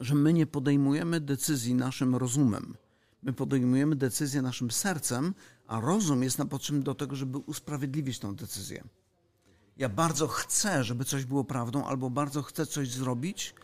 że my nie podejmujemy decyzji naszym rozumem. My podejmujemy decyzję naszym sercem, a rozum jest nam potrzebny do tego, żeby usprawiedliwić tę decyzję. Ja bardzo chcę, żeby coś było prawdą, albo bardzo chcę coś zrobić,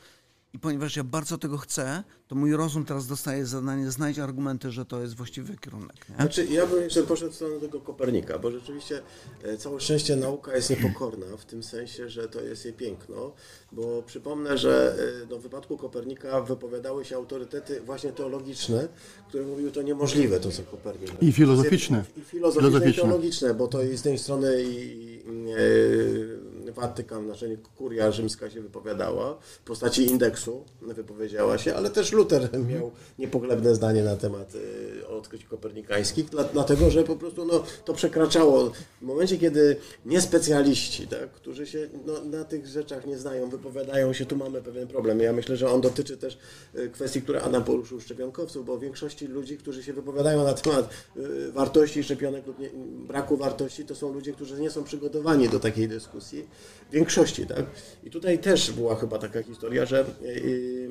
i ponieważ ja bardzo tego chcę, to mój rozum teraz dostaje zadanie znajdź argumenty, że to jest właściwy kierunek. Nie? Znaczy, ja bym jeszcze poszedł w stronę tego Kopernika, bo rzeczywiście e, całe szczęście nauka jest niepokorna w tym sensie, że to jest jej piękno, bo przypomnę, że e, no, w wypadku Kopernika wypowiadały się autorytety właśnie teologiczne, które mówiły to niemożliwe, to co Kopernik. I filozoficzne. I filozoficzne, filozoficzne. i teologiczne, bo to jest z tej strony i, i e, Watykan, znaczy kuria rzymska się wypowiadała, w postaci indeksu wypowiedziała się, ale też Luter miał niepochlebne zdanie na temat y, odkryć kopernikańskich, dlatego że po prostu no, to przekraczało. W momencie, kiedy niespecjaliści, tak, którzy się no, na tych rzeczach nie znają, wypowiadają się, tu mamy pewien problem. Ja myślę, że on dotyczy też y, kwestii, które Adam poruszył szczepionkowców, bo większości ludzi, którzy się wypowiadają na temat y, wartości szczepionek lub nie, braku wartości, to są ludzie, którzy nie są przygotowani do takiej dyskusji większości, tak? I tutaj też była chyba taka historia, że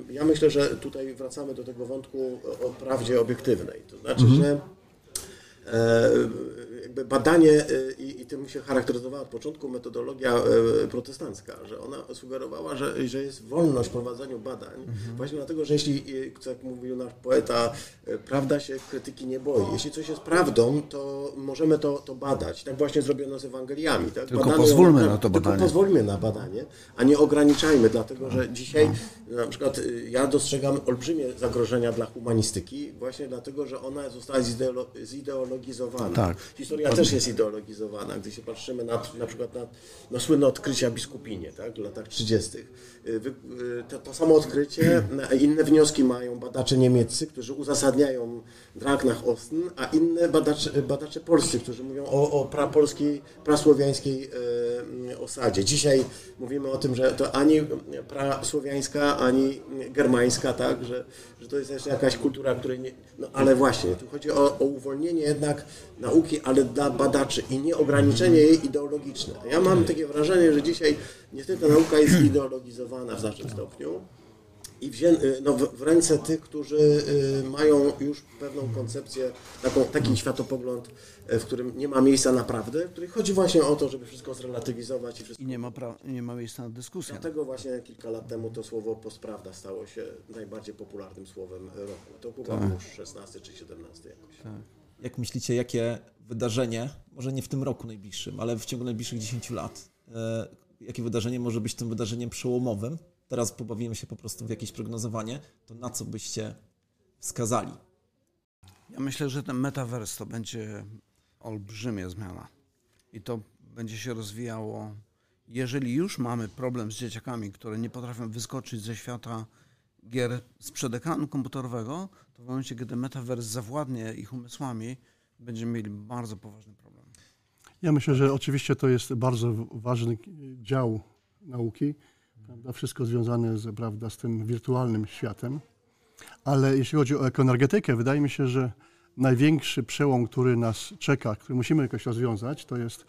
ja myślę, że tutaj wracamy do tego wątku o prawdzie obiektywnej. To znaczy, mhm. że e, jakby badanie e, i, i tym się charakteryzowała od początku metodologia e, protestancka, że ona sugerowała, że, że jest wolność w prowadzeniu badań, mhm. właśnie dlatego, że jeśli, jak mówił nasz poeta, prawda się krytyki nie boi. Jeśli coś jest prawdą, to możemy to, to badać. Tak właśnie zrobiono z Ewangeliami. Tak? Tylko Badamy pozwólmy na to badanie. Tylko pozwólmy na badanie, a nie ograniczajmy, dlatego że dzisiaj na przykład ja dostrzegam olbrzymie zagrożenia dla humanistyki, właśnie dlatego, że ona została zideologizowana. Tak. Historia historia też jest ideologizowana. Gdy się patrzymy na, na przykład na, na słynne odkrycia biskupinie tak, w latach 30. Y, y, to, to samo odkrycie, inne wnioski mają badacze niemieccy, którzy uzasadniają nach Osten, a inne badacze, badacze polscy, którzy mówią o, o prapolskiej, prasłowiańskiej e, osadzie. Dzisiaj mówimy o tym, że to ani prasłowiańska, ani germańska, tak, że, że to jest jeszcze jakaś kultura, której nie... No ale właśnie, tu chodzi o, o uwolnienie jednak nauki, ale dla badaczy i nie ograniczenie jej ideologiczne. Ja mam takie wrażenie, że dzisiaj niestety nauka jest ideologizowana w znacznym stopniu i wzię, y, no, w, ręce tych, którzy y, mają już pewną koncepcję, taką, taki światopogląd, y, w którym nie ma miejsca naprawdę, w którym chodzi właśnie o to, żeby wszystko zrelatywizować. I, wszystko... I nie, ma pra- nie ma miejsca na dyskusję. Dlatego właśnie kilka lat temu to słowo postprawda stało się najbardziej popularnym słowem roku. To chyba tak. już 16 czy 17 jakoś. Tak. Jak myślicie, jakie wydarzenie, może nie w tym roku najbliższym, ale w ciągu najbliższych 10 lat, jakie wydarzenie może być tym wydarzeniem przełomowym. Teraz pobawimy się po prostu w jakieś prognozowanie. To na co byście wskazali? Ja myślę, że ten metaverse to będzie olbrzymia zmiana. I to będzie się rozwijało. Jeżeli już mamy problem z dzieciakami, które nie potrafią wyskoczyć ze świata gier sprzed ekranu komputerowego, to w momencie, kiedy metaverse zawładnie ich umysłami, będziemy mieli bardzo poważny problem. Ja myślę, że oczywiście to jest bardzo ważny dział nauki, prawda? wszystko związane z, prawda, z tym wirtualnym światem. Ale jeśli chodzi o ekoenergetykę, wydaje mi się, że największy przełom, który nas czeka, który musimy jakoś rozwiązać, to jest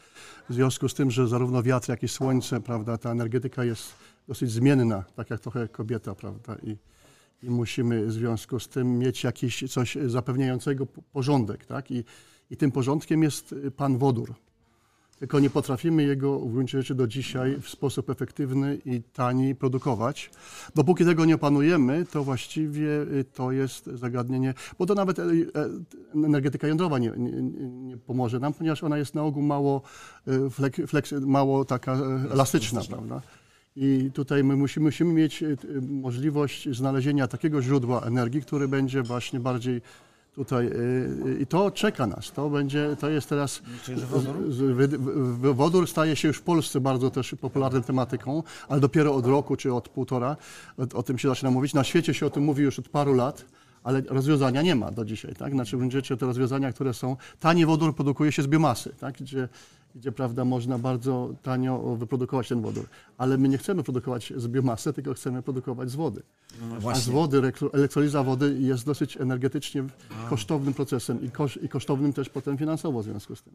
w związku z tym, że zarówno wiatr, jak i słońce, prawda, ta energetyka jest dosyć zmienna, tak jak trochę kobieta, prawda, i, i musimy w związku z tym mieć jakiś coś zapewniającego porządek, tak, i, i tym porządkiem jest pan wodór tylko nie potrafimy jego w gruncie rzeczy do dzisiaj w sposób efektywny i tani produkować. Dopóki tego nie opanujemy, to właściwie y, to jest zagadnienie, bo to nawet e, e, energetyka jądrowa nie, nie, nie pomoże nam, ponieważ ona jest na ogół mało, y, fleks, mało taka e, elastyczna, prawda? I tutaj my musimy, musimy mieć y, możliwość znalezienia takiego źródła energii, który będzie właśnie bardziej tutaj y, i to czeka nas. To będzie, to jest teraz. wodór? wodór staje się już w Polsce bardzo też popularną tematyką, ale dopiero od roku czy od półtora o, tym się zaczyna mówić. Na świecie się o tym mówi już od paru lat ale rozwiązania nie ma do dzisiaj. Tak? Znaczy, w te rozwiązania, które są. Tani wodór produkuje się z biomasy, tak? gdzie gdzie prawda, można bardzo tanio wyprodukować ten wodór. Ale my nie chcemy produkować z biomasy, tylko chcemy produkować z wody. No A z wody, elektroliza wody jest dosyć energetycznie kosztownym procesem i, kosz, i kosztownym też potem finansowo w związku z tym.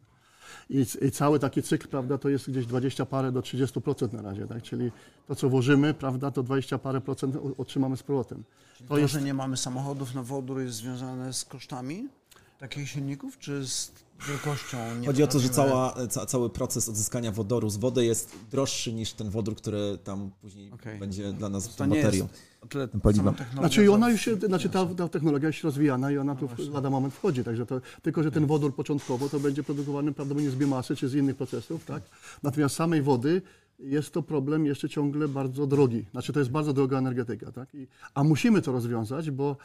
I, I, cały taki cykl, prawda, to jest gdzieś 20 parę do 30% na razie, tak? Czyli to, co włożymy, prawda, to 20 parę procent otrzymamy z powrotem. to, to jest... że nie mamy samochodów na wodór jest związane z kosztami takich silników, czy z wielkością. Chodzi o to, że cała, ca, cały proces odzyskania wodoru z wody jest droższy niż ten wodór, który tam później okay. będzie dla nas tą baterią. Tym paliwem. Znaczy ona już się, znaczy ta, ta technologia jest rozwijana i ona tu no lada moment wchodzi, także to, tylko, że ten wodór początkowo to będzie produkowany prawdopodobnie z biomasy czy z innych procesów, tak? Natomiast samej wody jest to problem jeszcze ciągle bardzo drogi. Znaczy to jest bardzo droga energetyka, tak? I, a musimy to rozwiązać, bo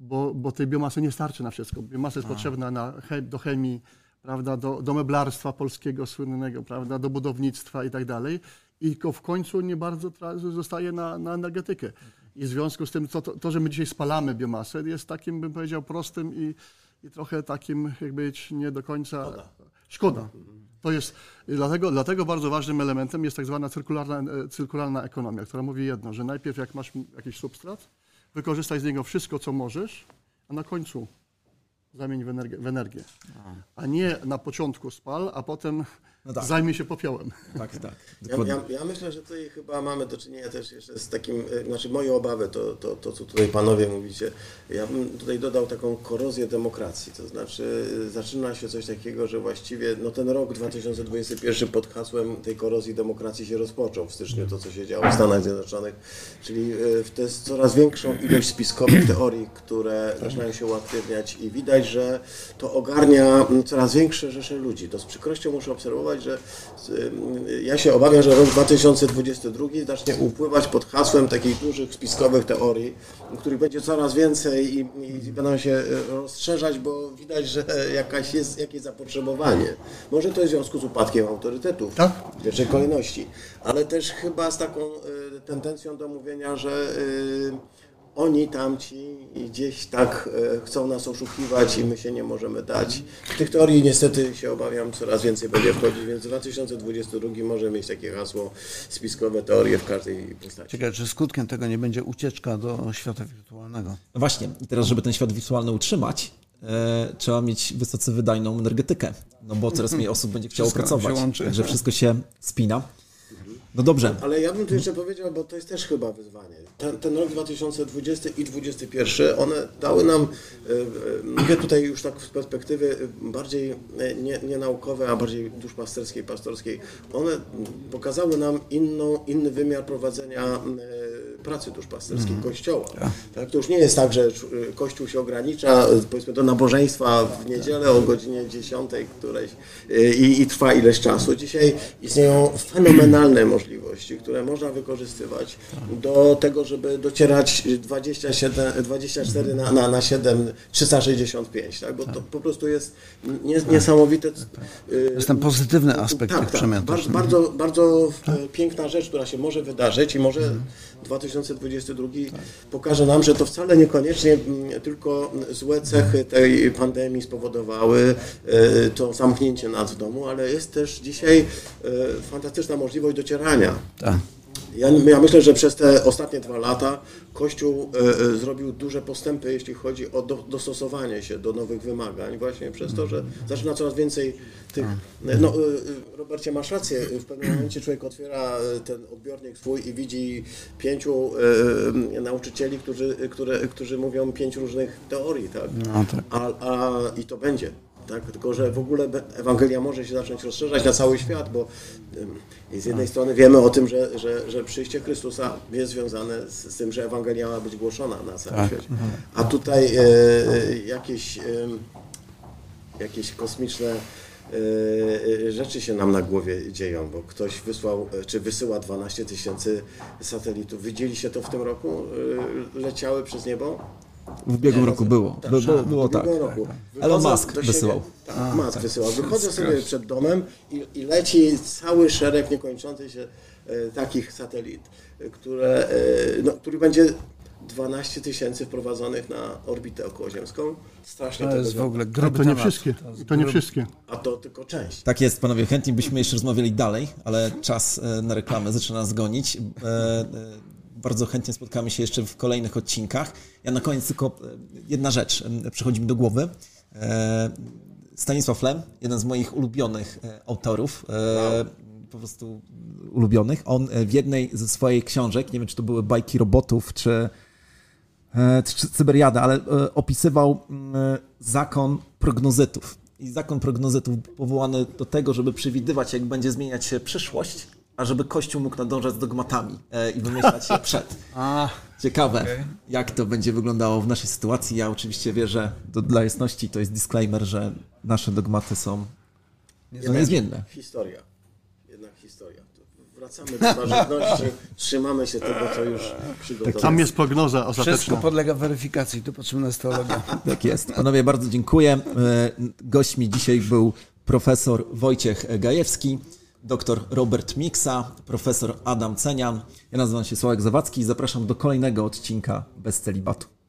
bo, bo tej biomasy nie starczy na wszystko. Biomasa jest A. potrzebna na, do chemii, prawda, do, do meblarstwa polskiego słynnego, prawda, do budownictwa i tak dalej. I w końcu nie bardzo zostaje na, na energetykę. I w związku z tym to, to, to, że my dzisiaj spalamy biomasę, jest takim, bym powiedział, prostym i, i trochę takim, jakby nie do końca. Szkoda. Szkoda. To jest, dlatego, dlatego bardzo ważnym elementem jest tak zwana cyrkularna, e, cyrkularna ekonomia, która mówi jedno, że najpierw jak masz jakiś substrat, wykorzystaj z niego wszystko, co możesz, a na końcu zamień w energię, w energię. A nie na początku spal, a potem no tak. zajmie się popiołem. Tak, tak. Ja, ja, ja, myślę, że tutaj chyba mamy do czynienia też jeszcze z takim, e, znaczy moje obawy, to, to, to co tutaj panowie mówicie, ja bym tutaj dodał taką korozję demokracji, to znaczy e, zaczyna się coś takiego, że właściwie no ten rok 2021 pod hasłem tej korozji demokracji się rozpoczął w styczniu, to co się działo w Stanach Zjednoczonych, czyli e, to jest coraz większą ilość spiskowych teorii, które zaczynają się uaktywniać i widać, że to ogarnia coraz większe rzesze ludzi. To z przykrością muszę obserwować, że y, ja się obawiam, że rok 2022 zacznie upływać pod hasłem takich dużych spiskowych teorii, których będzie coraz więcej i, i będą się y, rozszerzać, bo widać, że jakaś jest jakieś zapotrzebowanie. Może to jest w związku z upadkiem autorytetów tak? w pierwszej kolejności, ale też chyba z taką y, tendencją do mówienia, że oni tamci gdzieś tak e, chcą nas oszukiwać i my się nie możemy dać. Tych teorii niestety się obawiam coraz więcej będzie wchodzić, więc 2022 może mieć takie hasło spiskowe teorie w każdej postaci. Ciekawe, czy skutkiem tego nie będzie ucieczka do świata wirtualnego? No właśnie, teraz żeby ten świat wirtualny utrzymać, e, trzeba mieć wysoce wydajną energetykę, no bo coraz mniej osób będzie chciało wszystko pracować, także wszystko się spina. No dobrze. Ale ja bym tu jeszcze powiedział, bo to jest też chyba wyzwanie. Ten, ten rok 2020 i 2021, one dały nam, e, e, mówię tutaj już tak z perspektywy bardziej e, nie, nie naukowej, a bardziej duszpasterskiej, pastorskiej, one pokazały nam inną, inny wymiar prowadzenia pracy duszpasterskiej Kościoła. Tak? To już nie jest tak, że Kościół się ogranicza powiedzmy do nabożeństwa w niedzielę o godzinie 10 którejś i, i trwa ileś czasu. Dzisiaj istnieją fenomenalne możliwości, które można wykorzystywać do tego, żeby docierać 27, 24 na, na, na 7, 365, tak? bo to po prostu jest niesamowite. Jest ten pozytywny aspekt tak, tych tak. przemian. Bardzo, bardzo, bardzo piękna rzecz, która się może wydarzyć i może 2022 pokaże nam, że to wcale niekoniecznie mm, tylko złe cechy tej pandemii spowodowały e, to zamknięcie nas w domu, ale jest też dzisiaj e, fantastyczna możliwość docierania. Tak. Ja, ja, myślę, że przez te ostatnie dwa lata Kościół e, e, zrobił duże postępy, jeśli chodzi o do, dostosowanie się do nowych wymagań, właśnie przez to, że zaczyna coraz więcej tych. No, e, Robercie, masz rację, w pewnym momencie człowiek otwiera ten odbiornik swój i widzi pięciu nauczycieli, którzy, które, którzy mówią pięć różnych teorii, tak? No, tak. A, a, I to będzie. Tak? Tylko, że w ogóle Ewangelia może się zacząć rozszerzać na cały świat, bo z jednej strony wiemy o tym, że, że, że przyjście Chrystusa jest związane z, tym, że Ewangelia ma być głoszona na całym Tak. świecie. A tutaj e, jakieś, e, jakieś kosmiczne e, rzeczy się nam na głowie dzieją, bo ktoś wysłał, czy wysyła 12 tysięcy satelitów. Widzieliście to w tym roku? E, Leciały przez niebo? W ubiegłym roku było. Tak, By, było, było w tak. roku. Elon Musk siebie- wysyłał. Tak, Musk wysyłał. Wychodzę sobie przed domem i, i leci cały szereg niekończący się e, takich satelit, e, które, e, no, który będzie 12 tysięcy wprowadzonych na orbitę okołoziemską. Strasznie To to jest w ogóle Ale gruby to nie temat. wszystkie. I to nie wszystkie. A to tylko część. Tak jest, panowie, chętnie byśmy jeszcze rozmawiali dalej, ale czas e, na reklamę zaczyna nas gonić. Bardzo chętnie spotkamy się jeszcze w kolejnych odcinkach. Ja na koniec tylko e, jedna rzecz przychodzi mi do głowy. E, Stanisław Lem, jeden z moich ulubionych e, autorów, po prostu ulubionych. On w jednej ze swoich książek, nie wiem czy to były bajki robotów, czy czy Cyberiada, ale opisywał mm, zakon prognozytów. I zakon prognozytów powołany do tego, żeby przewidywać, jak będzie zmieniać się przyszłość, a żeby Kościół mógł nadążać z dogmatami e, i wymyślać je przed. A, Ciekawe, Okej. jak to będzie wyglądało w naszej sytuacji. Ja oczywiście wierzę, to dla jasności to jest disclaimer, że nasze dogmaty są no, niezmienne. Historia. Jednak historia. To Wracamy do starożytności, trzymamy się tego, co już przygotowano. Tam jest prognoza wszystko ostateczna. podlega weryfikacji. Tu potrzebna jest teologia. Tak jest. Panowie, bardzo dziękuję. E, Gośćmi dzisiaj był profesor Wojciech Gajewski, doktor Robert Miksa, profesor Adam Cenian. Ja nazywam się Sławek Zawadzki i zapraszam do kolejnego odcinka Bez Celibatu.